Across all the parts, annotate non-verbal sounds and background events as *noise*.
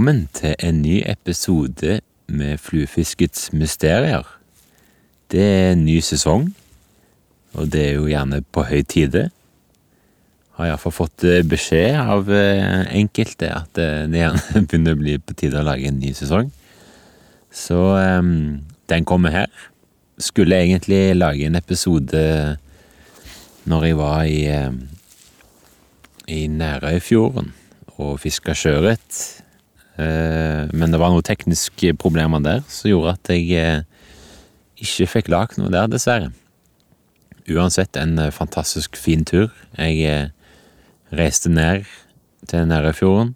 Velkommen til en ny episode med Fluefiskets mysterier. Det er en ny sesong, og det er jo gjerne på høy tide. Har iallfall fått eh, beskjed av eh, enkelte at eh, det gjerne *laughs* begynner å bli på tide å lage en ny sesong. Så um, den kommer her. Skulle egentlig lage en episode når jeg var i, i Nærøyfjorden og fiska sjøørret. Eh, Men det var noen tekniske problemer der som gjorde at jeg eh, ikke fikk lagd noe der, dessverre. Uansett en eh, fantastisk fin tur. Jeg reiste ned til Nærøyfjorden.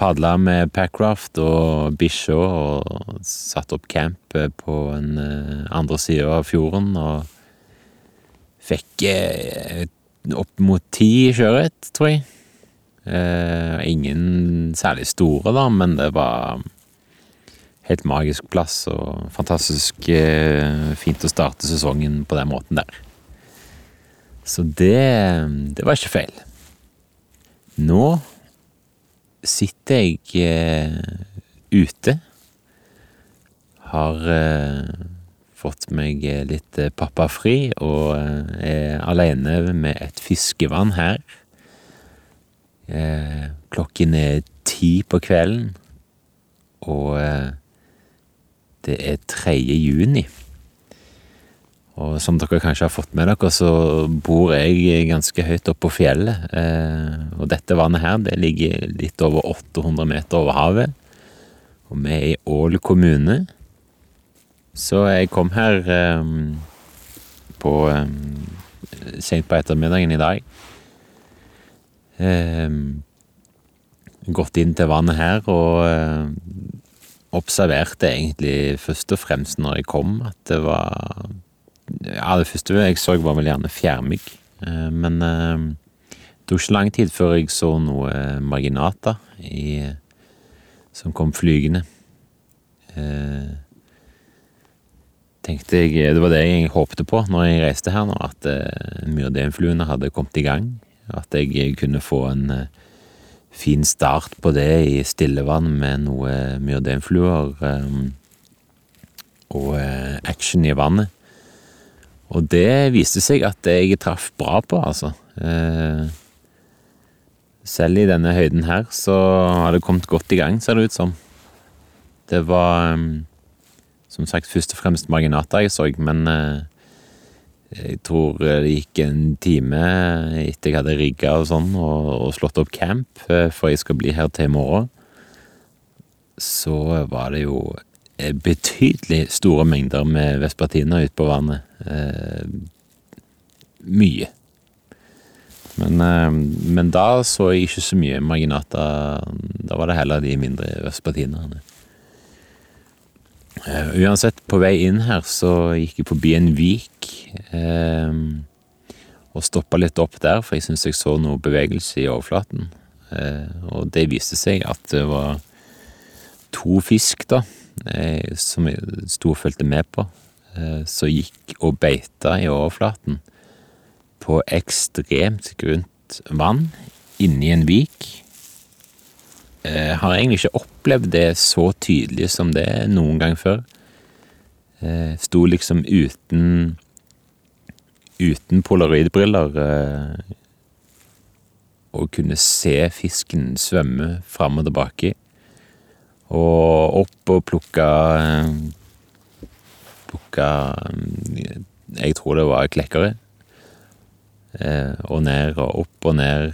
Padla med packraft og bikkja og satte opp camp på den andre sida av fjorden og fikk opp mot ti sjøørret, tror jeg. Eh, ingen særlig store, da, men det var helt magisk plass og fantastisk eh, fint å starte sesongen på den måten der. Så det, det var ikke feil. Nå sitter jeg eh, ute. Har eh, fått meg eh, litt eh, pappafri og eh, er alene med et fiskevann her. Eh, klokken er ti på kvelden, og eh, det er 3. juni. Og som dere kanskje har fått med dere, så bor jeg ganske høyt oppe på fjellet. Eh, og dette vannet her, det ligger litt over 800 meter over havet. Og vi er i Ål kommune. Så jeg kom her på sent på ettermiddagen i dag. Eh, gått inn til vannet her og eh, observerte egentlig først og fremst når jeg kom, at det var Ja, det første jeg så var vel gjerne fjærmygg, eh, men eh, det tok ikke lang tid før jeg så noe marginata i, som kom flygende. Eh, tenkte jeg, Det var det jeg håpte på når jeg reiste her nå, at eh, myrdeinfluene hadde kommet i gang. At jeg kunne få en eh, fin start på det i stillevann med noe myrdeinfluer eh, og eh, action i vannet. Og det viste seg at jeg traff bra på, altså. Selv i denne høyden her så har det kommet godt i gang, ser det ut som. Det var som sagt først og fremst marginater jeg så, men jeg tror det gikk en time etter jeg hadde rigga og sånn og, og slått opp camp, eh, for jeg skal bli her til i morgen. Så var det jo eh, betydelig store mengder med vespertiner ute på vannet. Eh, mye. Men, eh, men da så jeg ikke så mye marginata. Da var det heller de mindre vespertinerne. Eh, uansett, på vei inn her så gikk jeg forbi en vik eh, og stoppa litt opp der, for jeg syntes jeg så noe bevegelse i overflaten. Uh, og det viste seg at det var to fisk, da, som jeg sto og fulgte med på, som gikk og beita i overflaten på ekstremt grunt vann inni en vik. Jeg har egentlig ikke opplevd det så tydelig som det noen gang før. Eh, Sto liksom uten uten polaroidbriller eh, og kunne se fisken svømme fram og tilbake. Og opp og plukka eh, Plukka eh, Jeg tror det var klekkere. Eh, Og ned og opp og ned.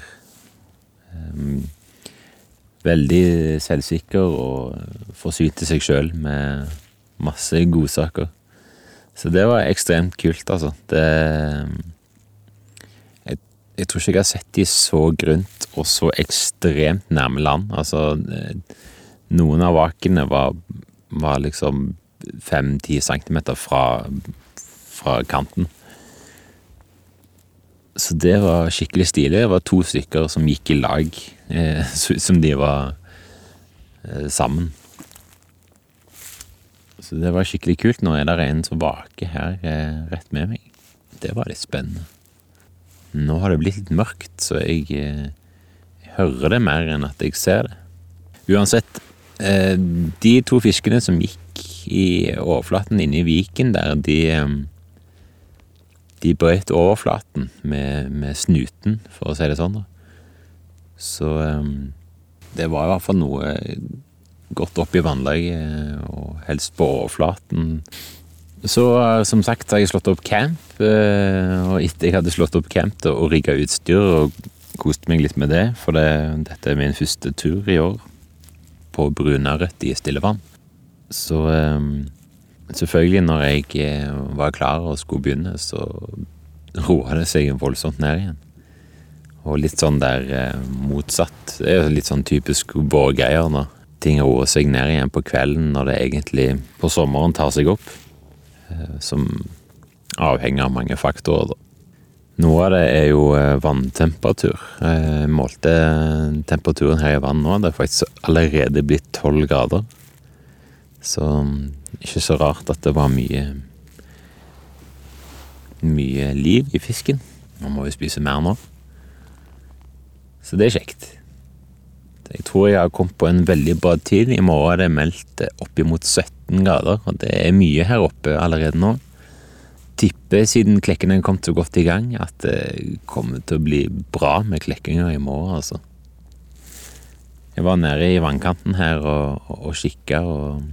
Veldig selvsikker og forsynte seg sjøl med masse godsaker. Så det var ekstremt kult, altså. Det jeg, jeg tror ikke jeg har sett de så grunt og så ekstremt nærme land. Altså, noen av vakene var, var liksom fem-ti centimeter fra, fra kanten. Så det var skikkelig stilig. Det var to stykker som gikk i lag, eh, som de var eh, sammen. Så det var skikkelig kult. Nå er det en som vaker her eh, rett med meg. Det var litt spennende. Nå har det blitt litt mørkt, så jeg, eh, jeg hører det mer enn at jeg ser det. Uansett, eh, de to fiskene som gikk i overflaten inne i viken der, de eh, de brøt overflaten med, med, snuten, for å si det sånn. da. Så um, det var i hvert fall noe godt opp i vannlaget, og helst på overflaten. Så som sagt har jeg slått opp camp, og etter jeg hadde slått opp camp da, og rigga utstyr og kost meg litt med det, for det, dette er min første tur i år på brunørret i stillevann. Så um, Selvfølgelig, når jeg eh, var klar og skulle begynne, så roa det seg voldsomt ned igjen. Og litt sånn der eh, motsatt. Det er jo litt sånn typisk vårgreier når ting roer seg ned igjen på kvelden når det egentlig på sommeren tar seg opp. Eh, som avhenger av mange faktorer, da. Noe av det er jo vanntemperatur. Jeg målte temperaturen her i vann nå. Det er faktisk allerede blitt tolv grader. Så ikke så rart at det var mye Mye liv i fisken. Man må jo spise mer nå. Så det er kjekt. Jeg tror jeg har kommet på en veldig bra tid. I morgen er det meldt oppimot 17 grader, og det er mye her oppe allerede nå. Tipper, siden klekkene kom så godt i gang, at det kommer til å bli bra med klekkinger i morgen, altså. Jeg var nede i vannkanten her og, og, og kikka, og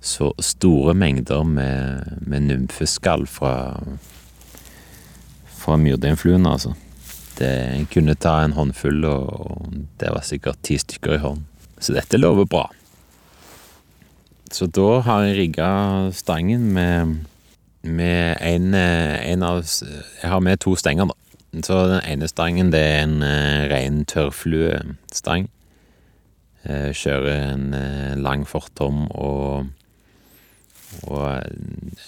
så store mengder med, med nymfeskall fra, fra myrdeinfluen, altså. Det kunne ta en håndfull, og det var sikkert ti stykker i hånd. Så dette lover bra. Så da har jeg rigga stangen med, med en, en, av Jeg har med to stenger, da. Så den ene stangen det er en uh, ren tørrfluestang. Jeg kjører en uh, lang fortom og og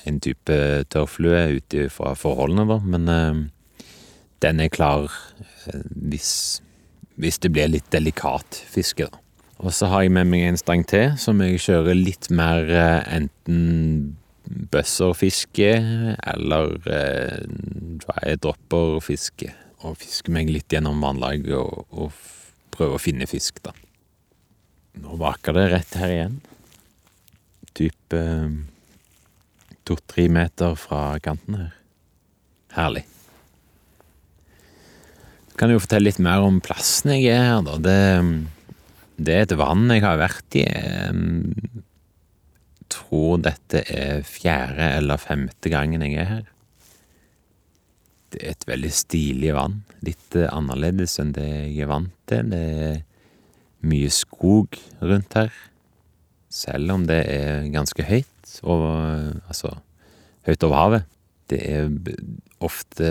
en type tørrflue ut ifra forholdene, da. Men eh, den er klar eh, hvis, hvis, det blir litt delikat fiske, da. Og så har jeg med meg en stang til som jeg kjører litt mer eh, enten bøsserfiske eller eh, dry dropperfiske. Og fiske meg litt gjennom vannlaget og, og prøve å finne fisk, da. Nå vaker det rett her igjen. Type to-tre meter fra kanten her. Herlig. Kan jo fortelle litt mer om plassen jeg er her, da. Det, det er et vann jeg har vært i. Jeg tror dette er fjerde eller femte gangen jeg er her. Det er et veldig stilig vann. Litt annerledes enn det jeg er vant til. Det er mye skog rundt her. Selv om det er ganske høyt over Altså høyt over havet. Det er ofte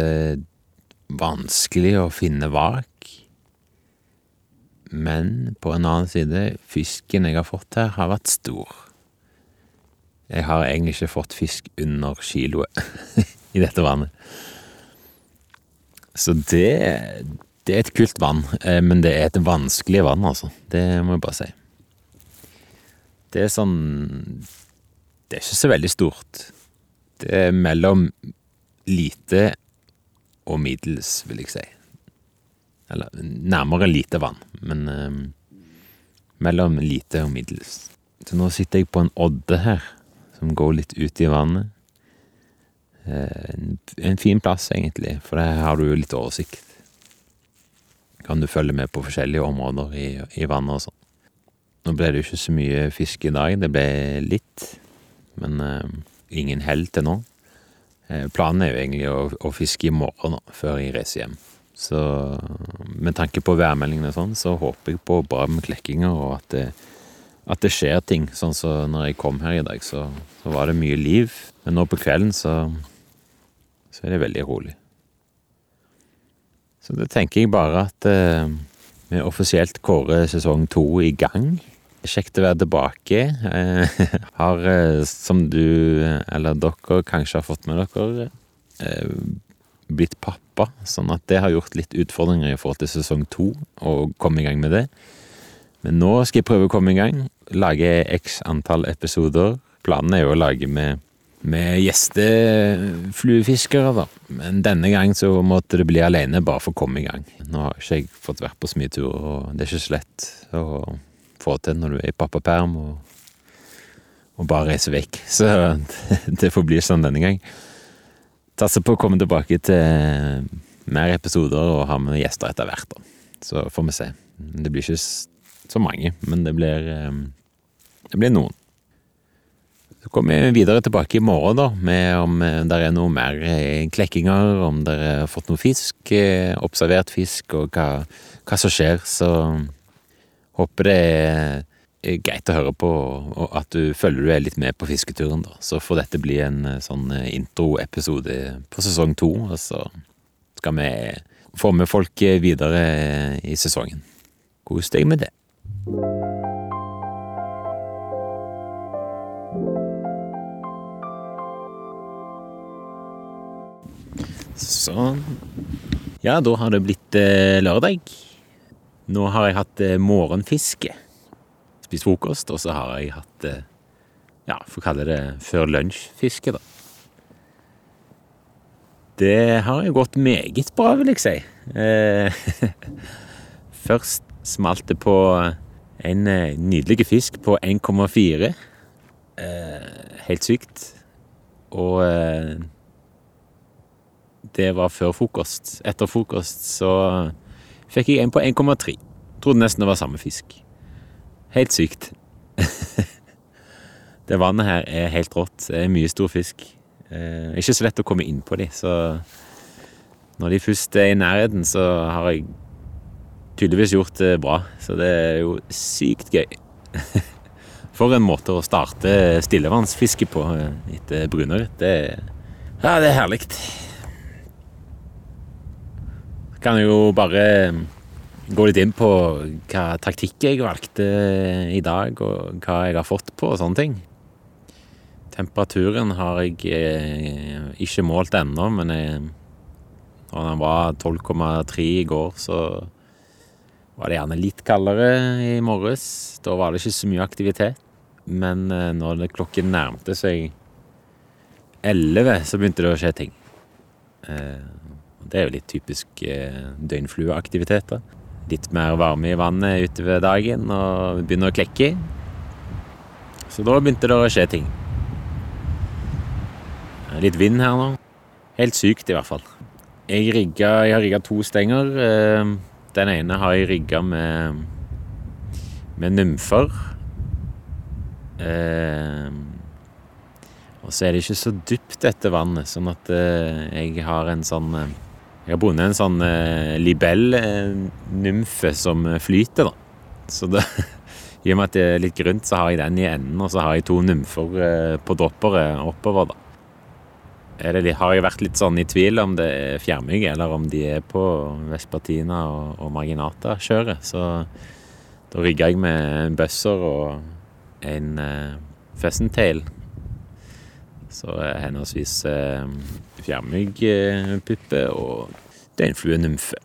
vanskelig å finne vrak. Men på en annen side, fisken jeg har fått her, har vært stor. Jeg har egentlig ikke fått fisk under kiloet *laughs* i dette vannet. Så det, det er et kult vann, eh, men det er et vanskelig vann, altså. Det må jeg bare si. Det er sånn Det er ikke så veldig stort. Det er mellom lite og middels, vil jeg si. Eller nærmere lite vann, men eh, mellom lite og middels. Så nå sitter jeg på en odde her, som går litt ut i vannet. Eh, en, en, fin plass, egentlig, for der har du jo litt oversikt. Kan du følge med på forskjellige områder i, i vannet og sånn. Nå ble det jo ikke så mye fisk i dag, det ble litt, men uh, ingen hell til nå. Uh, planen er jo egentlig å, å, fiske i morgen da, før jeg reiser hjem. Så med tanke på værmeldingene og sånn, så håper jeg på bra med klekkinger, og at det, at det skjer ting. Sånn som så når jeg kom her i dag, så, så, var det mye liv. Men nå på kvelden så, så er det veldig rolig. Så det tenker jeg bare at uh, vi offisielt kårer sesong to i gang. Kjekt å være tilbake. Eh, *laughs* har, eh, som du, eller dere, kanskje har fått med dere, eh, blitt pappa, sånn at det har gjort litt utfordringer i forhold til sesong to, å komme i gang med det. Men nå skal jeg prøve å komme i gang. Lage x antall episoder. Planen er jo å lage med, med gjestefluefiskere, da. Men denne gang så måtte det bli alene, bare for å komme i gang. Nå har ikke jeg fått vært på så mye turer, og det er ikke så lett å få til når du er i pappaperm og, og bare reiser vekk. *laughs* Så det får bli sånn denne gang. Satser på å komme tilbake til mer episoder og ha med gjester etter hvert, da. Så får vi se. Det blir ikke så mange, men det blir Det blir noen. Så kommer vi videre tilbake i morgen, da, med om det er noe mer klekkinger, om dere har fått noe fisk, observert fisk, og hva, hva som skjer. Så håper det er greit å høre på, og at du følger du er litt med på fisketuren, da. Så får dette bli en sånn introepisode på sesong to, og så skal vi få med folk videre i sesongen. Kos deg med det. Sånn. Ja, da har det blitt eh, lørdag. Nå har jeg hatt eh, morgenfiske. Spist frokost, og så har jeg hatt eh, ja, får kalle det før lunsjfiske, da. Det har jo gått meget bra, vil jeg si. Eh, *laughs* først smalt det på en nydelig fisk på 1,4. Eh, helt sykt. Og det var før frokost. Etter frokost så fikk jeg en på 1,3. Trodde nesten det var samme fisk. Helt sykt. *laughs* det vannet her er helt rått. Det er mye stor fisk. Eh, ikke så lett å komme inn på de, så når de først er i nærheten, så har jeg tydeligvis gjort det bra. Så det er jo sykt gøy. *laughs* For en måte å starte stillevannsfiske på etter brunørret. Det, ja, det er herlig. Kan jo bare gå litt inn på hva taktikk jeg valgte i dag, og hva jeg har fått på og sånne ting. Temperaturen har jeg eh, ikke målt ennå, men jeg, når den var 12,3 i går, så var det gjerne litt kaldere i morges. Da var det ikke så mye aktivitet. Men eh, når klokken nærmte seg 11, så begynte det å skje ting. Eh, det er jo litt typisk døgnflueaktiviteter. Litt mer varme i vannet utover dagen og begynner å klekke. Så da begynte det å skje ting. Litt vind her nå. Helt sykt, i hvert fall. Jeg, rigga, jeg har rigga to stenger. Den ene har jeg rigga med, med nymfer. Og så er det ikke så dypt, dette vannet, sånn at jeg har en sånn Jeg har bundet en sånn libell-nymfe som flyter, da. Så det, *laughs* i og med at det er litt grunt, så har jeg den i enden, og så har jeg to nymfer på dropperet oppover, da det, har jeg vært litt sånn i tvil om det er fjærmygg, eller om de er på Vespertina og, og Marginata-kjøret. Så da rigga jeg med en bøsser og en eh, pheasant-tail. Så er henholdsvis uh, fjærmyggpuppe og døgnfluenymfe.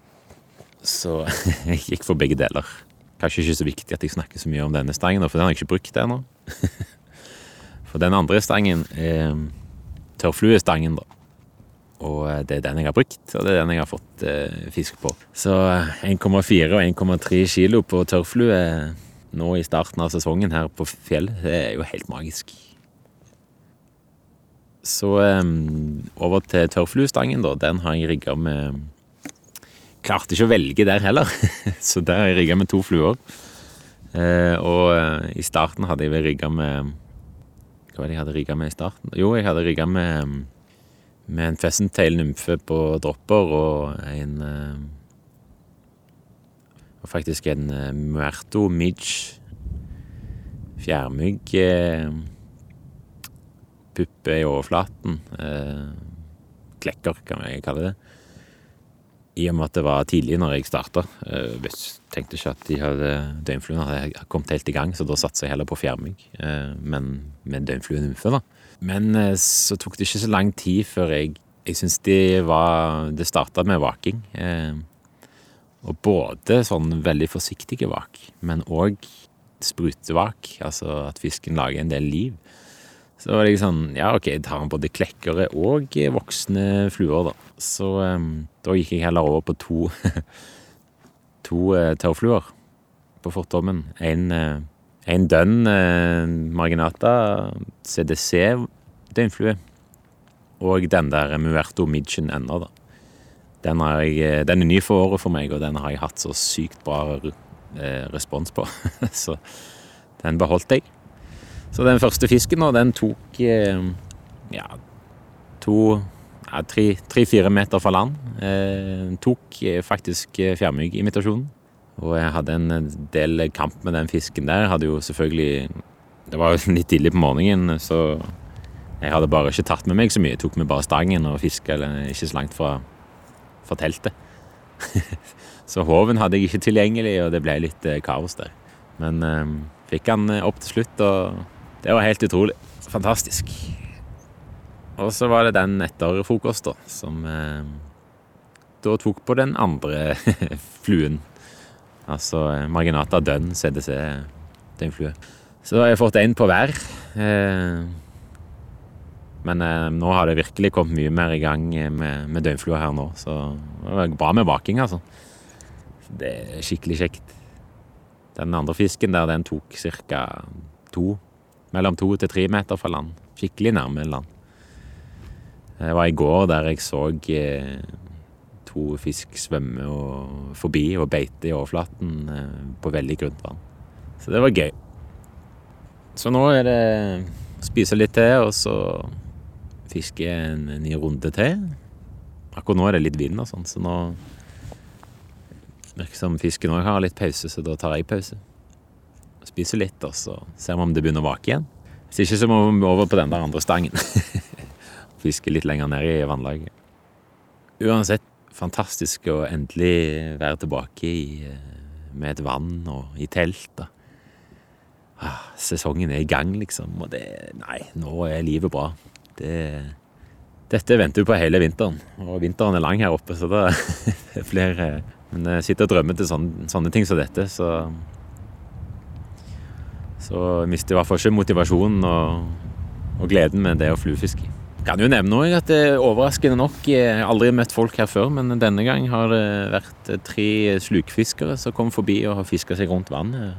Så *laughs* jeg gikk for begge deler. Kanskje ikke så viktig at jeg snakker så mye om denne stangen, for den har jeg ikke brukt ennå. *laughs* for den andre stangen er tørrfluestangen, da. Og eh, det er den jeg har brukt, og det er den jeg har fått eh, fisk på. Så 1,4 eh, og 1,3 kilo på tørrflue nå i starten av sesongen her på fjellet, det er jo helt magisk. Så eh, over til tørrfluestangen, da. Den har jeg rigga med Klarte ikke å velge der heller, *laughs* så der har jeg rigga med to fluer. Eh, og eh, i starten hadde jeg vel rigga med hva var det jeg hadde rigga med i starten? Jo, jeg hadde rigga med, med en pheasant-tail-nymfe på dropper og en Og faktisk en muerto midge fjærmygg puppe i overflaten. Klekker, kan jeg kalle det. I og med at det var tidlig når jeg starta. Jeg tenkte ikke at de hadde døgnfluen hadde kommet helt i gang, så da satsa jeg heller på fjærmygg. Men med døgnfluenymfe, da. Men så tok det ikke så lang tid før jeg Jeg syns det var Det starta med vaking. Eh, og både sånn veldig forsiktige vak, men òg sprutevak. Altså at fisken lager en del liv. Så var det sånn Ja, OK, jeg tar både klekkere og voksne fluer, da. Så um, da gikk jeg heller over på to *laughs* to uh, tørrfluer på fortommen. En, uh, en dønn uh, marginata CDC døgnflue. Og den der Muerto Midgen ennå, da. Den, jeg, den, er ny for året for meg, og den har jeg hatt så sykt bra eh, respons på. *laughs* så den beholdt jeg. Så den første fisken den tok eh, ja, to ja, tre-fire meter fra land. Eh, tok faktisk fjærmyggimitasjonen. Og jeg hadde en del kamp med den fisken der. Hadde jo selvfølgelig Det var jo *laughs* litt tidlig på morgenen, så jeg hadde bare ikke tatt med meg så mye. Jeg tok med bare stangen og fiska ikke så langt fra, fra teltet. *laughs* så håven hadde jeg ikke tilgjengelig, og det ble litt eh, kaos der. Men eh, fikk han eh, opp til slutt, og det var helt utrolig. Fantastisk. Og så var det den etter frokost, da, som eh, da tok på den andre *laughs* fluen. Altså eh, Marginata dønn CDC døgnflue. Så har jeg fått én på hver. Eh, men eh, nå har det virkelig kommet mye mer i gang med, med døgnflua her nå. Så det var bra med vaking, altså. Det er skikkelig kjekt. Den andre fisken der, den tok ca. to Mellom to til tre meter fra land. Skikkelig nærme land. Det var i går der jeg så eh, to fisk svømme og forbi og beite i overflaten eh, på veldig grunt vann. Så det var gøy. Så nå er det spise litt til, og så fiske en ny runde til. Akkurat nå er det litt vind og sånn, så nå virker som fisken òg har litt pause, så da tar jeg pause. Spiser litt, og så ser vi om det begynner å vake igjen. Hvis ikke så må vi over på den der andre stangen. *laughs* Fiske litt lenger ned i vannlaget. Uansett fantastisk å endelig være tilbake i, eh, med et vann og i telt. da. Ah, sesongen er i gang, liksom, og det Nei, nå er livet bra. Det, dette venter vi på hele vinteren, og vinteren er lang her oppe, så *laughs* det, det flere. Men jeg sitter og drømmer til sånne, sånne ting som dette, så Så mister i hvert fall ikke motivasjonen og, og gleden med det å fluefiske. Kan jo nevne også at det overraskende nok Jeg har aldri møtt folk her før, men denne gang har det vært tre slukfiskere som kom forbi og har fiska seg rundt vannet.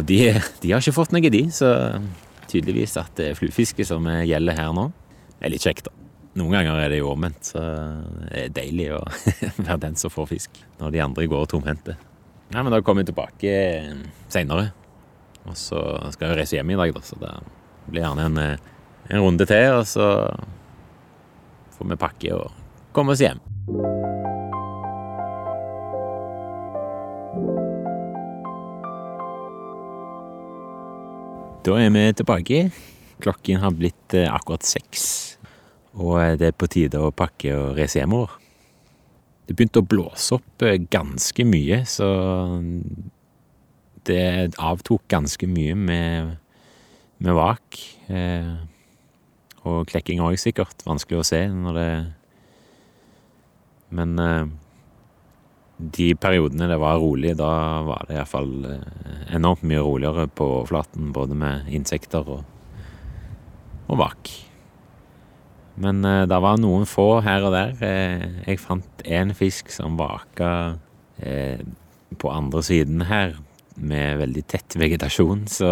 Og de, de, har ikke fått noe, de, så tydeligvis at det er fluefiske som gjelder her nå. Det er litt kjekt, da. Noen ganger er det jo omvendt, så det er deilig å *laughs* være den som får fisk, når de andre går tomhendte. Nei, men da kommer vi tilbake seinere. Og så skal jeg reise hjem i dag, da, så det blir gjerne en, en runde til, og så får vi pakke og komme oss hjem. Da er vi tilbake. Klokken har blitt akkurat seks. Og eh, det er på tide å pakke og reise hjemover. Det begynte å blåse opp eh, ganske mye, så det avtok ganske mye med, med vak. Eh, og klekking òg, sikkert. Vanskelig å se når det Men eh, de periodene det var rolig, da var det iallfall eh, enormt mye roligere på overflaten, både med insekter og, og vak. Men eh, det var noen få her og der. Uh, jeg fant én fisk som vaka uh, på andre siden her, med veldig tett vegetasjon, så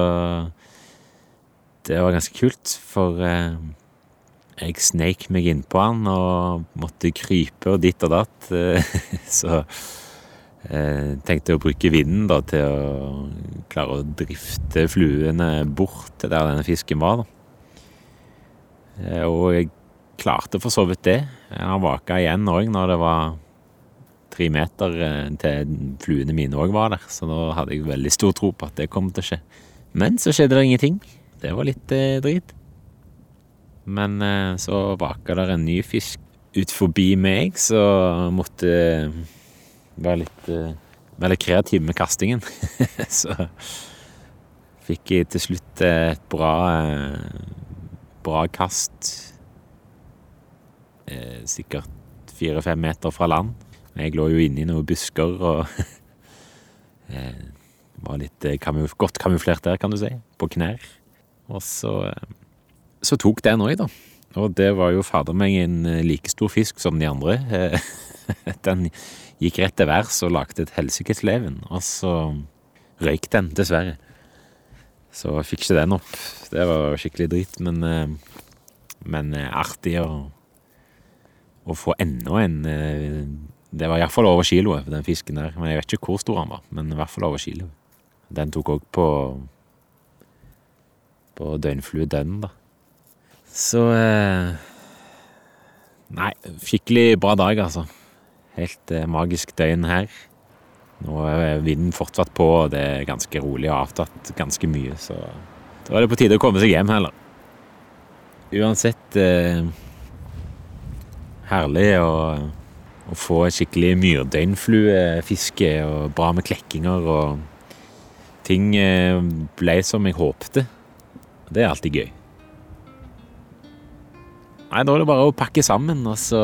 det var ganske kult, for jeg sneik meg innpå han og måtte krype og ditt og datt, *laughs* så jeg tenkte å bruke vinden da til å klare å drifte fluene bort til der denne fisken var. da. Og jeg klarte for så vidt det. Jeg har vaka igjen òg når det var tre meter eh, til fluene mine òg var der, så da hadde jeg veldig stor tro på at det kom til å skje. Men så skjedde det ingenting. Det var litt eh, drit. Men eh, så vaka der en ny fisk ut forbi meg, så måtte eh, være litt eh, litt kreativ med kastingen. *laughs* så fikk jeg til slutt et bra, bra kast eh, sikkert fire-fem meter fra land. Jeg lå jo inne i noen busker og *laughs* eh, var litt eh, kamuf godt kamuflert der, kan du si. På knær. Og så, eh, så tok den òg, da. Og det var jo fader meg en like stor fisk som de andre. *laughs* Den gikk rett til værs og lagde et helsikes leven, og så røyk den, dessverre. Så jeg fikk ikke den opp. Det var skikkelig drit, men, men artig å, å få enda en Det var iallfall over kiloet, den fisken der. Men jeg vet ikke hvor stor han var, men i hvert fall over kiloet. Den tok òg på på døgnfluedønnen, da. Så eh, Nei, skikkelig bra dag, altså. Helt eh, magisk døgn her. Nå er vinden fortsatt på, og det er ganske rolig og avtatt ganske mye, så da er det på tide å komme seg hjem heller. Uansett eh, herlig å, å få skikkelig myrdøgnfluefiske og bra med klekkinger og ting eh, ble som jeg håpte. Det er alltid gøy. Nei, Da er det bare å pakke sammen, og så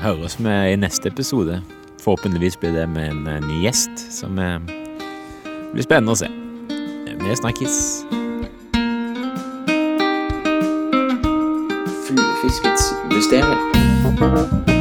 høres vi i neste episode. Forhåpentligvis blir det med en eh, ny gjest, som eh, blir spennende å se. Vi snakkes. Fluefiskets mysterium.